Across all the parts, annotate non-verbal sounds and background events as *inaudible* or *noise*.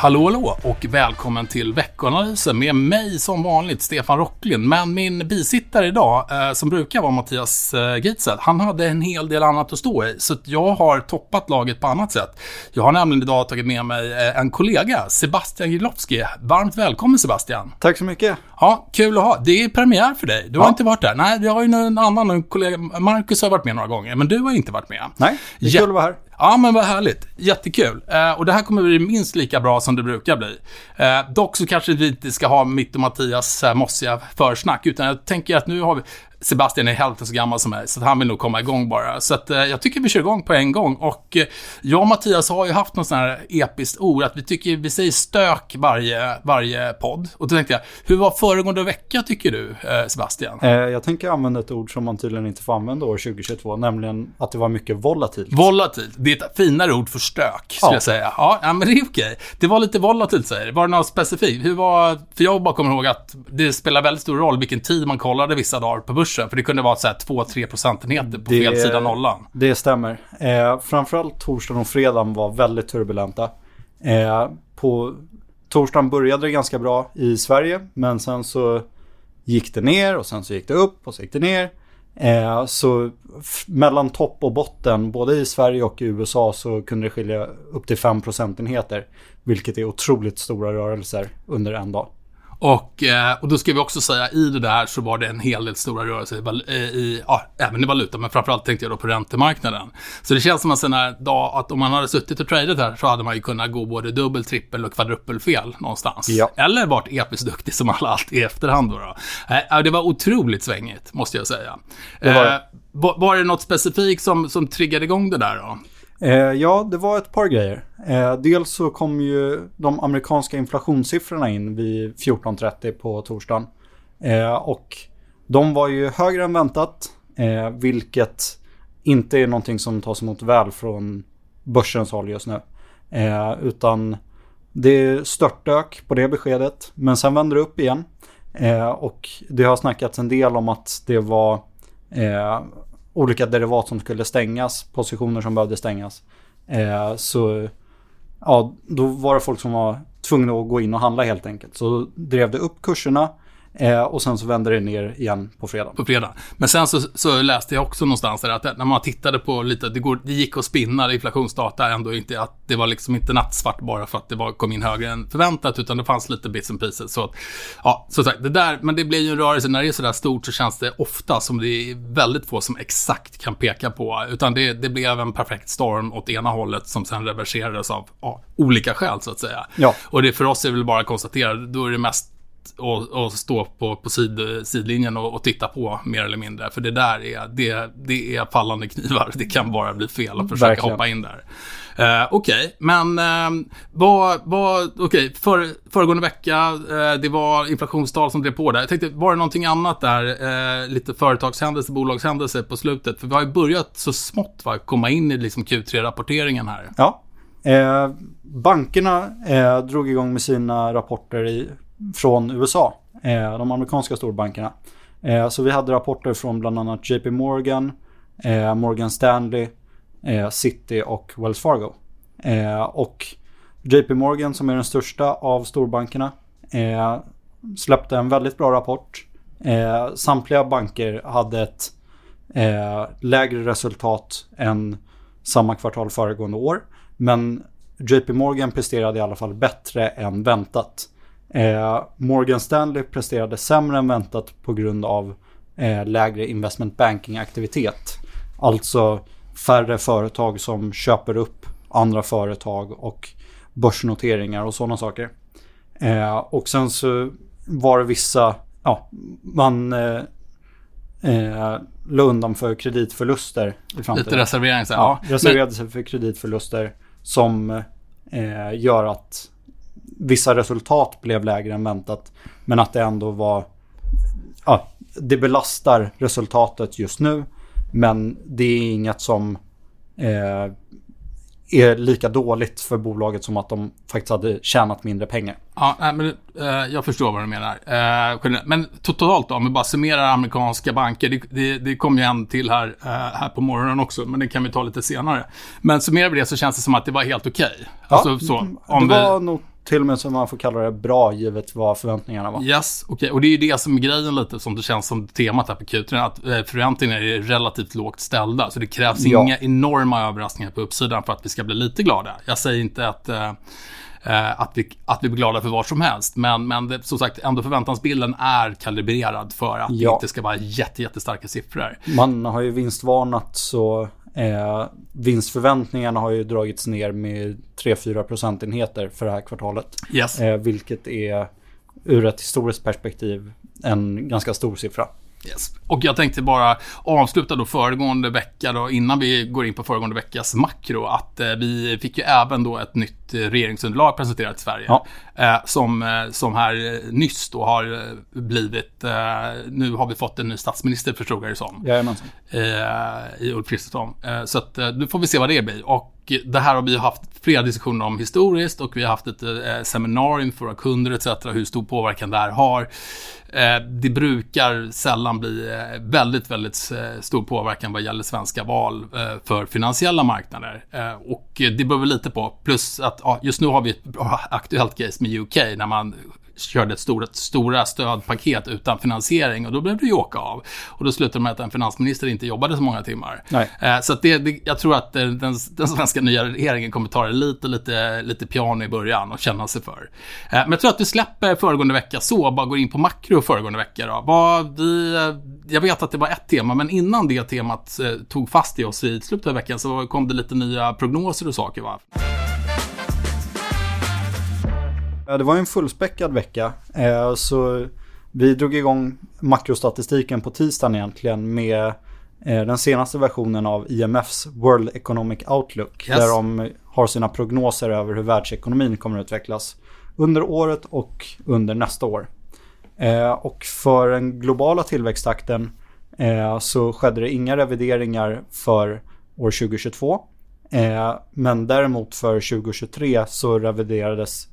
Hallå hallå och välkommen till veckoanalysen med mig som vanligt, Stefan Rocklin. Men min bisittare idag, eh, som brukar vara Mattias eh, Gitzell, han hade en hel del annat att stå i. Så jag har toppat laget på annat sätt. Jag har nämligen idag tagit med mig eh, en kollega, Sebastian Gilowski. Varmt välkommen Sebastian. Tack så mycket. Ja, kul att ha. Det är premiär för dig. Du har Ja. inte varit där. Nej, vi har ju en annan en kollega. Marcus har varit med några gånger, men du har inte varit med. Nej, det är Ja. kul att vara här. Ja, men vad härligt. Jättekul. Eh, och det här kommer bli minst lika bra som det brukar bli. Eh, dock så kanske vi inte ska ha mitt och Mattias eh, mossiga försnack, utan jag tänker att nu har vi... Sebastian är hälften så gammal som mig, så han vill nog komma igång bara. Så att, eh, jag tycker vi kör igång på en gång. Och eh, jag och Mattias har ju haft någon sån här episkt ord, att vi tycker, vi säger stök varje, varje podd. Och då tänkte jag, hur var föregående vecka tycker du, eh, Sebastian? Eh, jag tänker använda ett ord som man tydligen inte får använda år 2022, nämligen att det var mycket volatilt. Volatilt. Det är ett finare ord för stök, skulle Ja. jag säga. Ja, men det är okej. Det var lite volatilt, säger du. Var det något specifikt? Hur var... För jag bara kommer ihåg att det spelar väldigt stor roll vilken tid man kollade vissa dagar på börsen. För det kunde vara så här 2-3 procentenheter på Det- fel sida nollan. Det stämmer. Eh, framförallt torsdagen och fredagen var väldigt turbulenta. Eh, på torsdagen började det ganska bra i Sverige, men sen så gick det ner och sen så gick det upp och så gick det ner. Eh, så mellan topp och botten, både i Sverige och i USA, så kunde det skilja upp till 5 procentenheter. Vilket är otroligt stora rörelser under en dag. Och, eh, och då ska vi också säga, i det där så var det en hel del stora rörelser i, eh, i ja, även i valuta, men framförallt tänkte jag då på räntemarknaden. Så det känns som en sån här dag att om man hade suttit och tradat här så hade man ju kunnat gå både dubbel, trippel och kvadruppelfel någonstans. Ja. Eller varit episkt duktig som alla alltid i efterhand då. då. Eh, det var otroligt svängigt, måste jag säga. Det var det. Eh, var, var det något specifikt som, som triggade igång det där då? Eh, ja, det var ett par grejer. Eh, dels så kom ju de amerikanska inflationssiffrorna in vid 14.30 på torsdagen. Eh, och de var ju högre än väntat, eh, vilket inte är någonting som tas emot väl från börsens håll just nu. Eh, utan det störtdök på det beskedet, men sen vänder det upp igen. Eh, och det har snackats en del om att det var eh, olika derivat som skulle stängas, positioner som behövde stängas. Eh, så ja, då var det folk som var tvungna att gå in och handla helt enkelt. Så drev det upp kurserna eh, och sen så vände det ner igen på fredag. på fredag. Men sen så, så läste jag också någonstans där att när man tittade på lite, det, går, det gick att spinna inflationsdata ändå inte, att det var liksom inte nattsvart bara för att det var, kom in högre än förväntat, utan det fanns lite bits and pieces. Så att, ja, som sagt, det där, men det blir ju en rörelse, när det är sådär stort så känns det ofta som det är väldigt få som exakt kan peka på, utan det, det blev en perfekt storm åt ena hållet som sen reverserades av ja, olika skäl så att säga. Ja. Och det för oss är väl bara att konstatera, då är det mest och, och stå på, på sid, sidlinjen och, och titta på mer eller mindre. För det där är, det, det är fallande knivar. Det kan bara bli fel att försöka Verkligen. hoppa in där. Eh, Okej, men uh, vad, vad, okej, för, föregående vecka, eh, det var inflationstal som drev på där. Jag tänkte, var det någonting annat där, eh, lite företagshändelse, bolagshändelse på slutet? För vi har ju börjat så smått va, komma in i liksom Q3-rapporteringen här. Ja. Eh, bankerna eh, drog igång med sina rapporter i, från USA. Eh, de amerikanska storbankerna. Eh, så vi hade rapporter från bland annat JP Morgan, eh, Morgan Stanley, City och Wells Fargo. Och JP Morgan som är den största av storbankerna släppte en väldigt bra rapport. Samtliga banker hade ett lägre resultat än samma kvartal föregående år. Men JP Morgan presterade i alla fall bättre än väntat. Eh, Morgan Stanley presterade sämre än väntat på grund av eh, lägre investment banking aktivitet. Alltså färre företag som köper upp andra företag och börsnoteringar och sådana saker. Eh, och sen så var det vissa, ja, man eh, eh, la undan för kreditförluster i framtiden. Lite reservering. Ja, Ja, reserverade sig för kreditförluster som eh, gör att vissa resultat blev lägre än väntat. Men att det ändå var... Ja, det belastar resultatet just nu. Men det är inget som eh, är lika dåligt för bolaget som att de faktiskt hade tjänat mindre pengar. Ja, men, eh, jag förstår vad du menar. Eh, men totalt då, om vi bara summerar amerikanska banker. Det, det, det kom ju en till här, eh, här på morgonen också, men det kan vi ta lite senare. Men summerar vi det så känns det som att det var helt okej. Alltså, så, om det vi, var nog till och med så man får kalla det bra givet vad förväntningarna var. Yes, okej. Okay. Och det är ju det som är grejen lite, som det känns som temat här på Q3, att eh, förväntningarna är relativt lågt ställda. Så det krävs ja. inga enorma överraskningar på uppsidan för att vi ska bli lite glada. Jag säger inte att eh, eh, att, vi, att vi blir glada för vad som helst. Men, men det, som sagt, ändå förväntansbilden är kalibrerad för att ja. det inte ska vara jätte, jättestarka siffror. Man har ju vinstvarnat så eh, vinstförväntningarna har ju dragits ner med 3-4 procentenheter för det här kvartalet. Yes. Eh, vilket är ur ett historiskt perspektiv en ganska stor siffra. Yes. Och jag tänkte bara avsluta då föregående vecka då, innan vi går in på föregående veckas makro, att eh, vi fick ju även då ett nytt eh, regeringsunderlag presenterat i Sverige. Ja. Eh, som, eh, som här eh, nyss då har eh, blivit, nu har vi fått en ny statsminister förstod jag det som. Jajamensan. I Ulf Kristersson. så att nu får vi se vad det blir. Och det här har vi haft flera diskussioner om historiskt och vi har haft ett eh, seminarium för våra kunder etc. Hur stor påverkan det här har. Eh, det brukar sällan bli eh, väldigt, väldigt stor påverkan vad gäller svenska val för finansiella marknader. Och det beror vi lite på. Plus att just nu har vi ett aktuellt case med UK när man körde ett stora, stora stödpaket utan finansiering och då blev det ju åka av. Och då slutade med att en finansminister inte jobbade så många timmar. Eh, så det, det, jag tror att den, den, svenska nya regeringen kommer ta det lite, lite, lite piano i början och känna sig för. Eh, men jag tror att vi släpper föregående vecka så, och bara går in på makro föregående vecka då. Vad vi, jag vet att det var ett tema, men innan det temat eh, tog fast i oss i slutet av veckan så kom det lite nya prognoser och saker va. Ja, det var en fullspäckad vecka. Eh, så vi drog igång makrostatistiken på tisdagen egentligen med eh, den senaste versionen av IMFs World Economic Outlook. Yes. Där de har sina prognoser över hur världsekonomin kommer att utvecklas under året och under nästa år. Eh, och för den globala tillväxttakten så skedde det inga revideringar för år 2022. Men däremot för 2023 så reviderades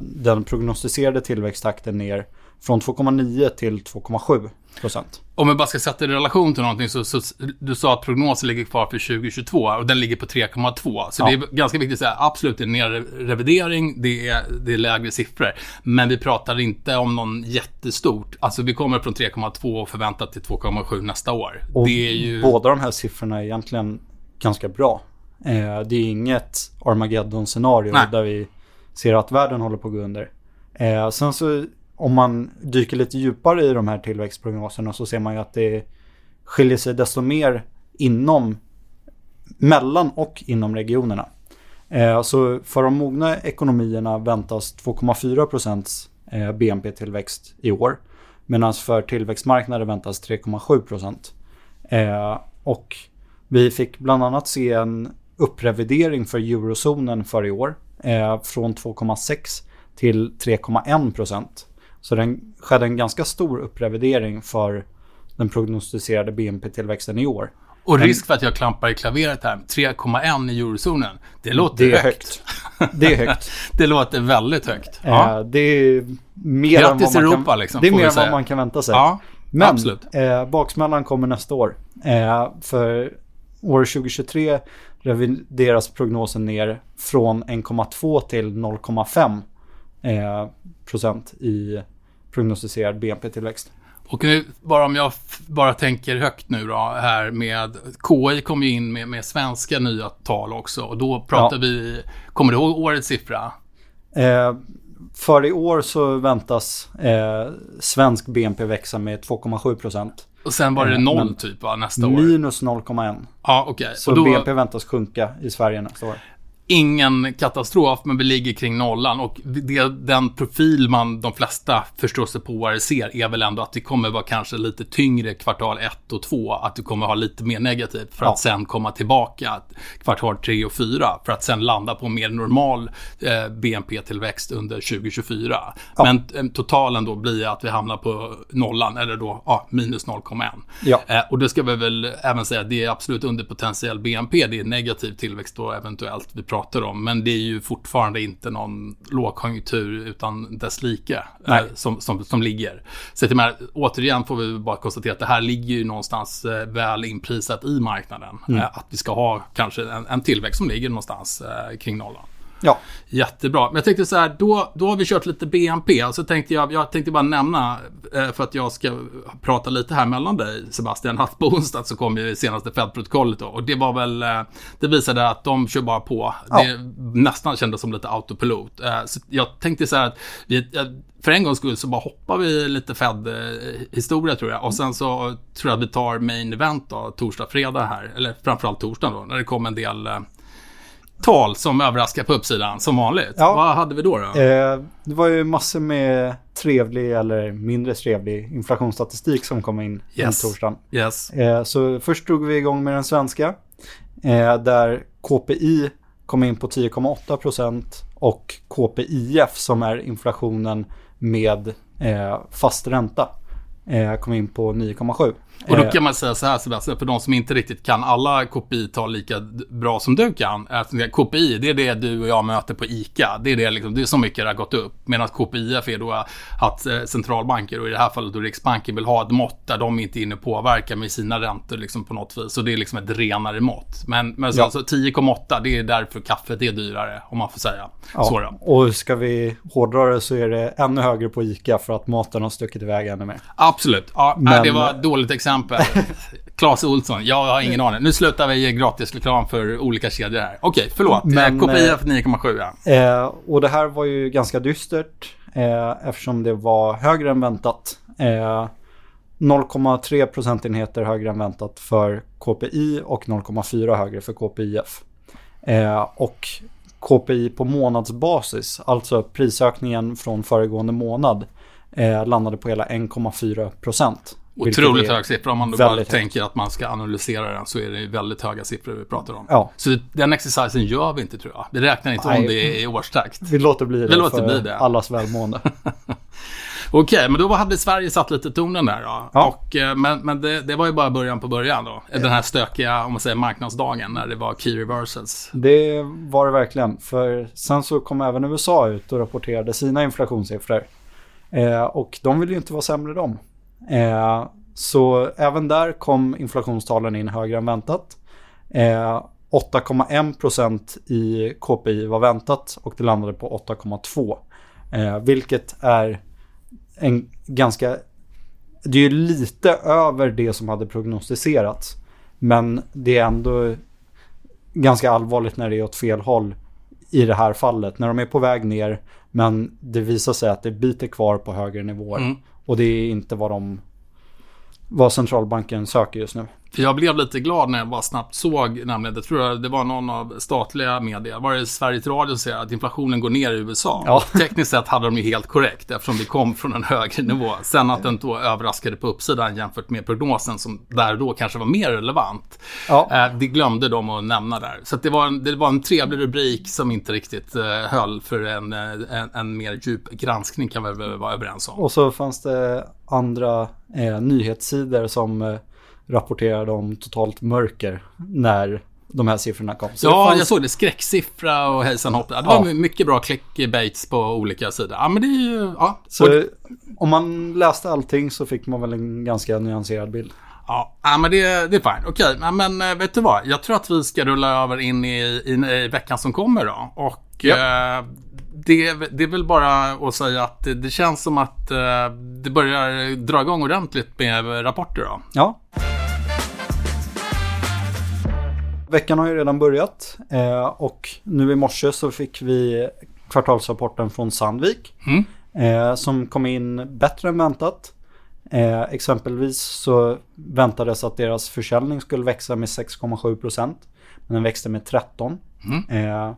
den prognostiserade tillväxttakten ner från 2,9 till 2,7 procent. Om vi bara ska sätta det i relation till någonting så, så du sa att prognosen ligger kvar för 2022 och den ligger på 3,2. Så ja. det är ganska viktigt att säga, absolut det är en revidering, det är, det är lägre siffror. Men vi pratar inte om någon jättestort, alltså vi kommer från 3,2 och förväntat till 2,7 nästa år. Och det är ju... Båda de här siffrorna är egentligen ganska bra. Eh, det är inget Armageddon-scenario där vi ser att världen håller på att gå under. Eh, sen så om man dyker lite djupare i de här tillväxtprognoserna så ser man ju att det skiljer sig desto mer inom, mellan och inom regionerna. Eh, så för de mogna ekonomierna väntas 2,4 procents eh, BNP-tillväxt i år. Medan för tillväxtmarknader väntas 3,7 procent. Eh, och vi fick bland annat se en upprevidering för eurozonen för i år eh, från 2,6 till 3,1 procent. Så den skedde en ganska stor upprevidering för den prognostiserade BNP-tillväxten i år. Och risk för att jag klampar i klaveret här, 3,1 i eurozonen. Det låter det är högt. högt. Det är högt. *laughs* det låter väldigt högt. Eh, ja. det är mer Grattis än vad man Europa, kan, liksom, Det är mer än vad man kan vänta sig. Ja, Men absolut. Eh, baksmällan kommer nästa år. Eh, för år 2023 revideras prognosen ner från 1,2 till 0,5 eh, procent i prognostiserad BNP-tillväxt. Och nu, bara om jag bara tänker högt nu då, här med KI kom ju in med, med svenska nya tal också och då pratar ja. vi, kommer du ihåg årets siffra? Eh, för i år så väntas eh, svensk BNP växa med 2,7 procent. Och sen var det eh, noll typ va, nästa år? Minus 0,1. Ja, okej. Okay. Så då... BNP väntas sjunka i Sverige nästa år ingen katastrof, men vi ligger kring nollan. Och det, den profil man, de flesta förståsigpåare ser är väl ändå att det kommer vara kanske lite tyngre kvartal 1 och 2. Att du kommer ha lite mer negativt för ja. att sen komma tillbaka kvartal 3 och 4. För att sen landa på mer normal eh, BNP-tillväxt under 2024. Ja. Men eh, totalen då blir att vi hamnar på nollan, eller då ja, minus 0,1. Ja. Eh, och det ska vi väl även säga, det är absolut under potentiell BNP. Det är negativ tillväxt då eventuellt. Vi pratar pratar om. Men det är ju fortfarande inte någon lågkonjunktur utan dess like eh, som, som, som ligger. Så till med, återigen får vi bara konstatera att det här ligger ju någonstans eh, väl inprisat i marknaden. Mm. Eh, att vi ska ha kanske en, en tillväxt som ligger någonstans eh, kring nollan. Ja. Jättebra. Men jag tänkte så här, då, då har vi kört lite BNP. Så tänkte jag, jag tänkte bara nämna, eh, för att jag ska prata lite här mellan dig Sebastian, att på onsdag så kom ju senaste Fed-protokollet då. Och det var väl, eh, det visade att de kör bara på. Ja. Det nästan kändes som lite autopilot. Eh, Så jag tänkte så här att vi, för en gångs skull så bara hoppar vi lite Fed-historia tror jag. Och sen så tror jag att vi tar main event då, torsdag, fredag här. Eller framförallt torsdag då, när det kom en del tal som överraskar på uppsidan som vanligt. Ja. Vad hade vi då? då? Eh, det var ju massor med trevlig eller mindre trevlig inflationsstatistik som kom in Yes. den torsdagen. Yes. Eh, så först drog vi igång med den svenska. Eh, där KPI kom in på 10,8 procent och KPIF som är inflationen med eh, fast ränta eh, kom in på 9,7. Och då Eh, kan man säga så här Sebastian, för de som inte riktigt kan alla KPI-tal lika bra som du kan. Att KPI, det är det du och jag möter på ICA. Det är, det, liksom, det är så mycket det har gått upp. Medan KPIF är då att eh, centralbanker, och i det här fallet då Riksbanken, vill ha ett mått där de inte är inne och påverkar med sina räntor liksom på något vis. Så det är liksom ett renare mått. Men, men Ja. alltså 10,8 det är därför kaffet är dyrare, om man får säga. ja, Så då. och ska vi hårdra det så är det ännu högre på ICA för att maten har stuckit iväg ännu mer. Absolut. Ja, Men- det var ett dåligt exempel. Claes Olsson, jag har ingen aning. Nu slutar vi ge gratisreklam för olika kedjor här. Okej, förlåt. Men, Men, KPI eh, för 9,7 ja. Eh, och det här var ju ganska dystert eh, eftersom det var högre än väntat. Eh, 0,3 procentenheter högre än väntat för KPI och 0,4 högre för KPIF. Eh, och KPI på månadsbasis, alltså prisökningen från föregående månad, eh, landade på hela 1,4 procent. Otroligt hög siffra. Om man då bara högt. tänker att man ska analysera den så är det väldigt höga siffror vi pratar om. Ja. Så den exercisen gör vi inte tror jag. Vi räknar inte Nej. om det i årstakt. Vi låter bli det Vi låter för bli det. allas välmående. *laughs* Okej, men då hade Sverige satt lite tonen där då. Ja. Och, eh, men men det, det var ju bara början på början då. Den här stökiga, om man säger marknadsdagen, när det var key reversals. Det var det verkligen. För sen så kom även USA ut och rapporterade sina inflationssiffror. Eh, och de vill ju inte vara sämre de. Eh, så även där kom inflationstalen in högre än väntat. Eh, 8,1% i KPI var väntat och det landade på 8,2. Eh, vilket är en ganska... Det är ju lite över det som hade prognostiserats. Men det är ändå ganska allvarligt när det är åt fel håll i det här fallet. När de är på väg ner men det visar sig att det biter kvar på högre nivåer. Mm. Och det är inte vad de vad centralbanken söker just nu. För jag blev lite glad när jag bara snabbt såg, nämligen, det tror jag det var någon av statliga media, var det Sveriges Radio som säger att inflationen går ner i USA. Ja. Tekniskt sett hade de ju helt korrekt eftersom det kom från en högre nivå. Sen att den då överraskade på uppsidan jämfört med prognosen som där då kanske var mer relevant. Ja, Eh, Det glömde de att nämna där. Så det, var en, det var en trevlig rubrik som inte riktigt eh, höll för en, eh, en, en mer djup granskning kan vi väl vara överens om. och så fanns det andra eh, nyhetssidor som eh, rapporterade om totalt mörker när de här siffrorna kom. Så det Ja, fanns- jag såg det. Skräcksiffra och hejsan hopp. Ja, Det var Ja. mycket bra clickbaits på olika sidor. Ja, men det är ju... Ja, Så och, om man läste allting så fick man väl en ganska nyanserad bild. ja, ja men det, det är fine. Okej, ja, men eh, vet du vad? Jag tror att vi ska rulla över in i, i, i veckan som kommer då. Och eh, det, det är väl bara att säga att det, det känns som att eh, det börjar dra igång ordentligt med rapporter då. Ja. Veckan har ju redan börjat eh, och nu i morse så fick vi kvartalsrapporten från Sandvik Mm. eh, som kom in bättre än väntat. Eh, exempelvis så väntades att deras försäljning skulle växa med 6,7 procent. Men den växte med 13. Mm. Eh,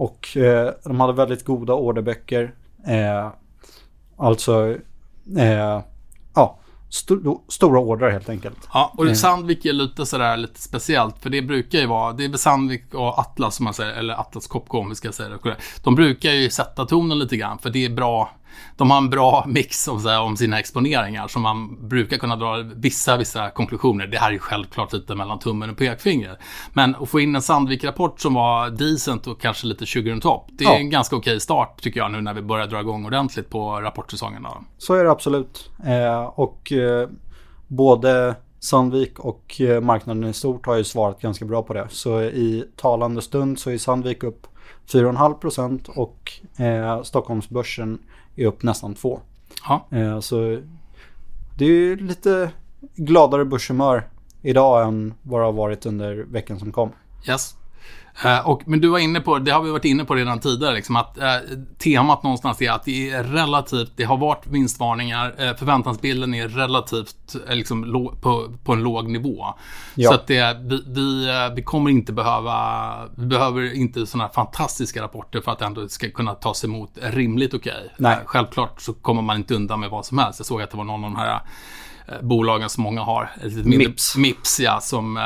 och eh, de hade väldigt goda orderböcker. Eh, alltså, eh, ja, sto- stora order helt enkelt. Ja, och Mm. Sandvik är lite sådär lite speciellt. För det brukar ju vara, det är Sandvik och Atlas som man säger, eller Atlas Copco om vi ska säga det. De brukar ju sätta tonen lite grann, för det är bra. De har en bra mix om, så här, om sina exponeringar som man brukar kunna dra vissa, vissa konklusioner. Det här är självklart lite mellan tummen och pekfingret. Men att få in en Sandvik-rapport som var decent och kanske lite 20 topp. Det är Ja. en ganska okej start tycker jag nu när vi börjar dra igång ordentligt på rapportsäsongen. Då. Så är det absolut. Eh, och eh, både Sandvik och eh, marknaden i stort har ju svarat ganska bra på det. Så i talande stund så är Sandvik upp 4,5% och eh, Stockholmsbörsen är upp nästan 2%. Ja. Eh, så det är lite gladare börshumör idag än vad det har varit under veckan som kom. Yes. Eh, och, men du var inne på, det har vi varit inne på redan tidigare, liksom att eh, temat någonstans är att det är relativt, det har varit vinstvarningar, eh, förväntansbilden är relativt liksom, lå, på, på en låg nivå. Ja. Så att det, vi, vi, vi kommer inte behöva, vi behöver inte sådana fantastiska rapporter för att ändå ska kunna tas emot rimligt okej. Eh, självklart så kommer man inte undan med vad som helst. Jag såg att det var någon av de här bolagen som många har. ett Mips. Mips, ja. Som, eh,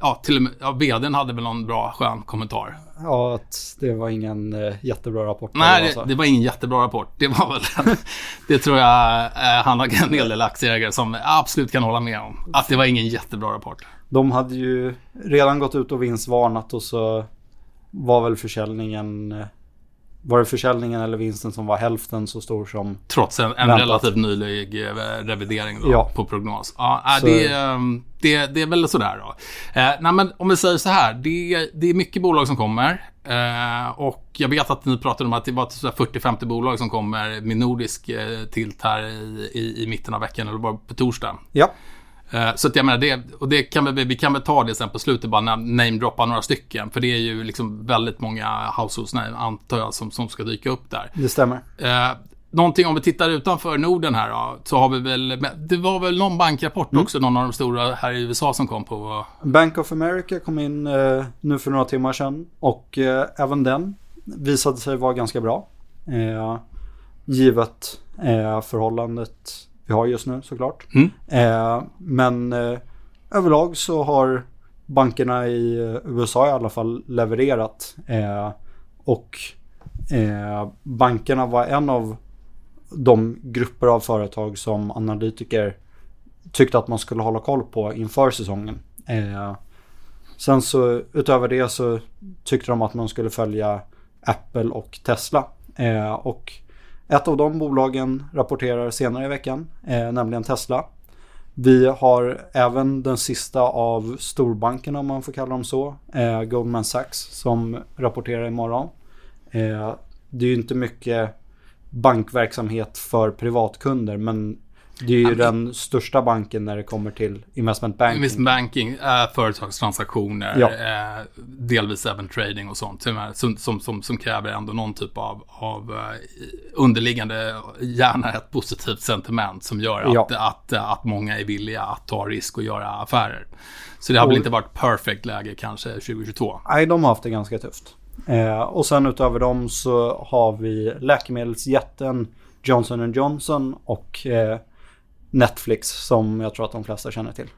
ja, till och med, ja, vdn hade väl någon bra skön kommentar. Ja, att det var ingen eh, jättebra rapport. Nej, alltså. det, det var ingen jättebra rapport. Det var väl, *laughs* det tror jag eh, han har en hel del aktieägare som absolut kan hålla med om. Att det var ingen jättebra rapport. De hade ju redan gått ut och vinstvarnat och så var väl försäljningen eh, var det försäljningen eller vinsten som var hälften så stor som Trots en, en relativt nylig eh, revidering då, Ja. på prognos. Ja, äh, Så- det, ehm, det, det är väl sådär då. Eh, nej, men om vi säger så här. Det, det är mycket bolag som kommer. Eh, och jag vet att ni pratade om att det var så här 40-50 bolag som kommer med nordisk eh, tilt här i, i, i mitten av veckan. Eller bara på torsdag. Ja, Eh, Så att jag menar, det, och det kan vi, vi kan väl ta det sen på slutet, bara nam- namedroppa några stycken. För det är ju liksom väldigt många households antar jag, som, som ska dyka upp där. det stämmer. Eh, någonting om vi tittar utanför Norden här då, så har vi väl, det var väl någon bankrapport också, någon av de stora här i USA som kom på. Bank of America kom in eh, nu för några timmar sedan och eh, även den visade sig vara ganska bra. Eh, givet eh, förhållandet vi har just nu såklart. Mm. Eh, men eh, överlag så har bankerna i eh, USA i alla fall levererat. Eh, och eh, bankerna var en av de grupper av företag som analytiker tyckte att man skulle hålla koll på inför säsongen. Eh, sen så utöver det så tyckte de att man skulle följa Apple och Tesla. Och ett av de bolagen rapporterar senare i veckan, eh, nämligen Tesla. Vi har även den sista av storbankerna om man får kalla dem så, eh, Goldman Sachs som rapporterar imorgon. Eh, det är ju inte mycket bankverksamhet för privatkunder men det är ju den största banken när det kommer till investment banking. Investment banking, eh, företagstransaktioner, Ja. eh, delvis även trading och sånt. Som, som, som, som, kräver ändå någon typ av, av eh, underliggande, gärna ett positivt sentiment som gör att, Ja. att, att många är villiga att ta risk och göra affärer. Så det har väl Och- inte varit perfect läge kanske 2022. Nej, de har haft det ganska tufft. Eh, och sen utöver dem så har vi läkemedelsjätten Johnson Johnson och eh, Netflix som jag tror att de flesta känner till.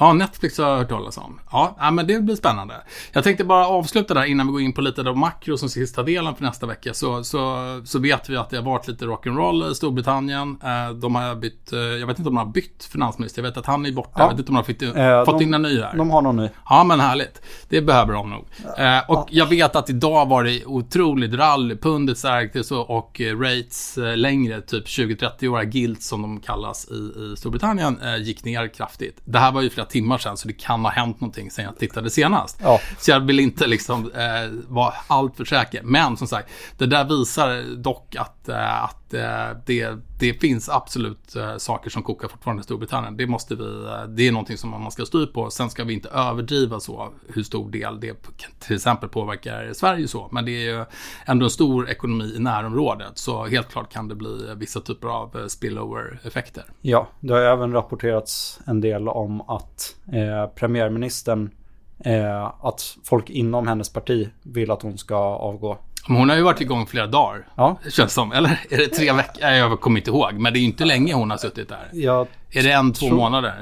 Ja, Netflix har jag hört talas om. Ja, ja, men det blir spännande. Jag tänkte bara avsluta där innan vi går in på lite av makro som sista delen för nästa vecka. Så, så, så vet vi att det har varit lite rock'n'roll i Storbritannien. Eh, De har bytt, eh, jag vet inte om de har bytt finansminister. Jag vet att han är borta. Ja. Jag vet inte om de har fått, Eh, fått de- in en ny här. De har någon ny. Ja, men härligt. Det behöver de nog. Eh, och jag vet att idag var det otroligt rally. Pundet stärktes och, rates längre, typ 20-30-åriga gilts som de kallas i, i Storbritannien, gick ner kraftigt. Det här var ju flera timmar sedan, så det kan ha hänt någonting sen jag tittade senast. Ja. Så jag vill inte liksom eh, vara allt för säker. Men som sagt, det där visar dock att, eh, att Eh, det, det finns absolut eh, saker som kokar fortfarande i Storbritannien. Det måste vi, eh, det är någonting som man ska styra på. Sen ska vi inte överdriva så hur stor del det till exempel påverkar Sverige så. Men det är ju ändå en stor ekonomi i närområdet. Så helt klart kan det bli vissa typer av spillover-effekter. Ja, det har även rapporterats en del om att eh, premiärministern, eh, att folk inom hennes parti vill att hon ska avgå. Hon har ju varit igång flera dagar. Ja, Känns som. Eller är det tre veckor? Jag kommer inte ihåg. Men det är ju inte länge hon har suttit där. jag Är det en, två tror- månader?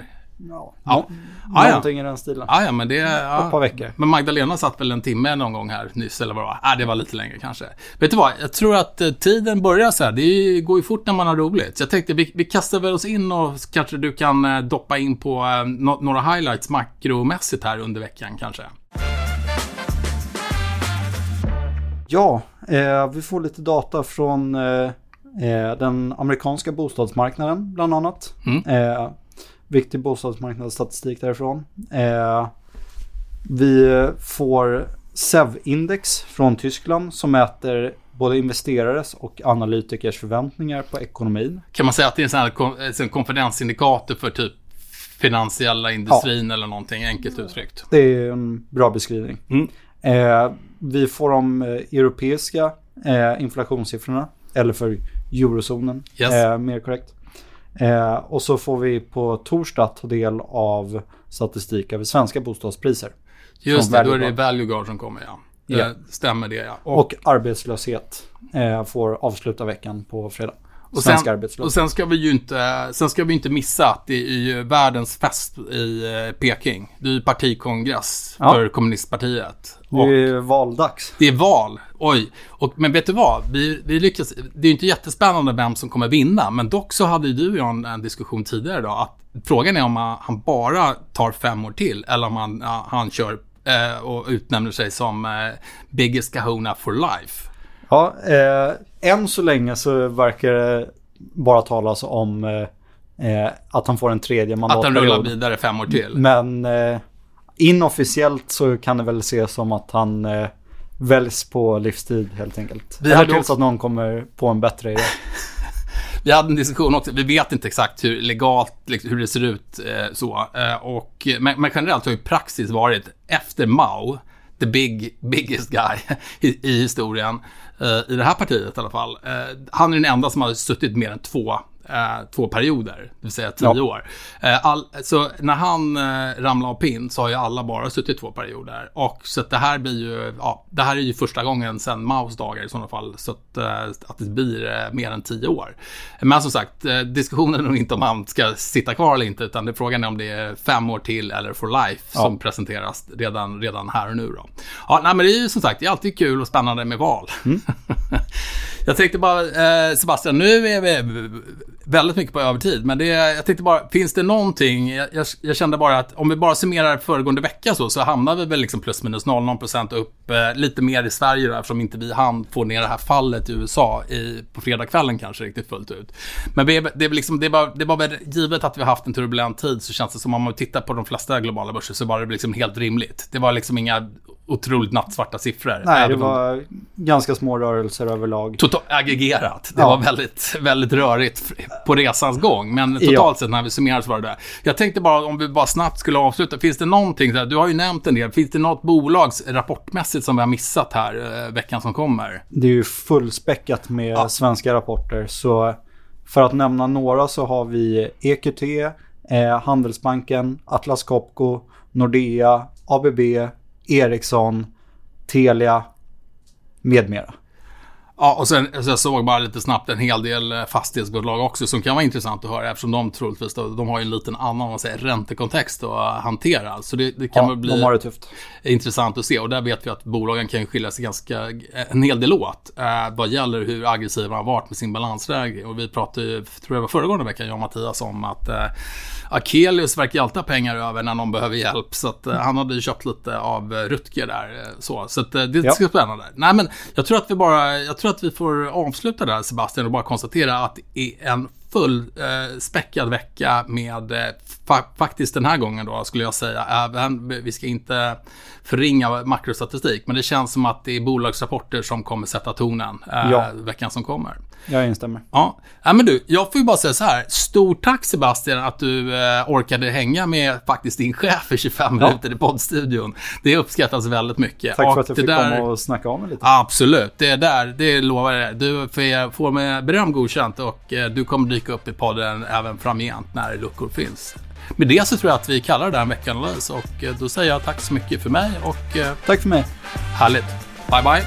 Ja, Ja. Ah, ja. någonting i den stilen. Ah, ja, men det... Ett par Ja. veckor. Men Magdalena satt väl en timme någon gång här nyss, eller vad det var? Ah, det var lite längre kanske. Vet du vad? Jag tror att eh, tiden börjar så här. Det går ju fort när man har roligt. Så jag tänkte, vi, vi kastar väl oss in och kanske du kan eh, doppa in på eh, nå- några highlights makromässigt här under veckan kanske. Ja, eh, vi får lite data från eh, eh, den amerikanska bostadsmarknaden bland annat. Mm. Eh, viktig bostadsmarknadsstatistik därifrån. Eh, vi får SEV-index från Tyskland som mäter både investerares och analytikers förväntningar på ekonomin. Kan man säga att det är en sån här en konfidensindikator för typ finansiella industrin eller någonting, enkelt uttryckt? Det är en bra beskrivning. Mm. Eh, vi får de eh, europeiska eh, inflationssiffrorna, eller för eurozonen, Yes. eh, mer korrekt. Eh, och så får vi på torsdag ta del av statistik över svenska bostadspriser. Just det, då är det Value Value Guard som kommer, ja. Det Ja. stämmer det, ja. Och, Och arbetslöshet eh, får avsluta veckan på fredag. Och, Svensk sen, och sen ska vi ju inte, sen ska vi inte missa att det är ju världens fest i eh, Peking. Det är ju partikongress Ja. för kommunistpartiet. Det Och är valdags. det är val. Oj. Och, men vet du vad? Vi, vi lyckas, det är ju inte jättespännande vem som kommer vinna. Men dock så hade ju du och jag en, en diskussion tidigare idag. Att frågan är om han, han bara tar fem år till. Eller om han, han kör eh, och utnämner sig som eh, biggest kahuna for life. Ja, eh, än så länge så verkar det bara talas om eh, eh, att han får en tredje Att han rullar mandatperiod. vidare fem år till. Men eh, inofficiellt så kan det väl ses som att han eh, väljs på livstid helt enkelt. Vi Eller hade tills också- att någon kommer på en bättre idé. *laughs* Vi hade en diskussion också, vi vet inte exakt hur legalt, liksom, hur det ser ut eh, så. Eh, och, men, men generellt har ju praxis varit efter Mao, the big, biggest guy *laughs* i, i historien, Eh, i det här partiet i alla fall. Eh, han är den enda som har suttit mer än två, eh, två perioder, det vill säga tio Ja. år. Eh, all, så när han eh, ramlade av pinn så har ju alla bara suttit två perioder. Och så att det här blir ju, ja, det här är ju första gången sedan Maos dagar i sådana fall, så att, eh, att det blir eh, mer än tio år. Men som sagt, eh, diskussionen är nog inte om han ska sitta kvar eller inte, utan det är frågan är om det är fem år till eller for life Ja. som presenteras redan, redan här och nu då. Ja, nej, men det är ju som sagt, det är alltid kul och spännande med val. *laughs* Jag tänkte bara, eh, Sebastian, nu är vi väldigt mycket på övertid, men det, jag tänkte bara, finns det någonting, jag, jag, jag kände bara att om vi bara summerar föregående vecka så, så hamnar vi väl liksom plus minus 0, procent upp eh, lite mer i Sverige då, eftersom inte vi hann få ner det här fallet i USA i, på fredagskvällen kanske riktigt fullt ut. Men vi, det är liksom, det är bara, det är bara givet att vi har haft en turbulent tid så känns det som om man tittar på de flesta globala börser så var det liksom helt rimligt. Det var liksom inga otroligt nattsvarta siffror. Nej, det om- var ganska små rörelser överlag. Totalt aggregerat. Det Ja. var väldigt, väldigt rörigt på resans gång. Men totalt Ja. sett när vi summerar så var det det. Jag tänkte bara om vi bara snabbt skulle avsluta. Finns det någonting, så här, du har ju nämnt en del. Finns det något bolags rapportmässigt som vi har missat här eh, veckan som kommer? Det är ju fullspäckat med Ja. svenska rapporter. Så för att nämna några så har vi EQT, eh, Handelsbanken, Atlas Copco, Nordea, ABB, Ericsson, Telia med mera. Ja, och sen så jag såg bara lite snabbt en hel del eh, fastighetsbolag också som kan vara intressant att höra eftersom de troligtvis då, de har ju en liten annan man säger, räntekontext att eh, hantera. Så det, det kan Ja, väl bli... de intressant att se. Och där vet vi att bolagen kan skilja sig ganska en hel del åt eh, vad gäller hur aggressiva de har varit med sin balansläge. Och vi pratade ju, tror jag var föregående vecka, jag och Mattias, om att eh, Akelius verkar alltid ha pengar över när någon behöver hjälp. Så att, eh, han hade ju köpt lite av eh, Rutger där. Eh, så så att, eh, det Ja. ska spännande. Nej, men jag tror att vi bara, jag tror tror att vi får avsluta där Sebastian och bara konstatera att det är en full eh, späckad vecka med eh, fa- faktiskt den här gången då skulle jag säga även, vi ska inte förringa makrostatistik, men det känns som att det är bolagsrapporter som kommer sätta tonen eh, Ja. veckan som kommer. Jag instämmer. Ja. ja, men du, jag får ju bara säga så här. Stort tack Sebastian att du eh, orkade hänga med faktiskt din chef i 25 Ja. minuter i poddstudion. Det uppskattas väldigt mycket. Tack Och för att jag fick där- komma och snacka om mig lite. Absolut, det är där, det lovar jag. Du får- får med beröm godkänt och eh, du kommer dyka upp i podden även framgent när luckor finns. Med det så tror jag att vi kallar det här en veckanalys och eh, då säger jag tack så mycket för mig och eh, Tack för mig. härligt. Bye bye.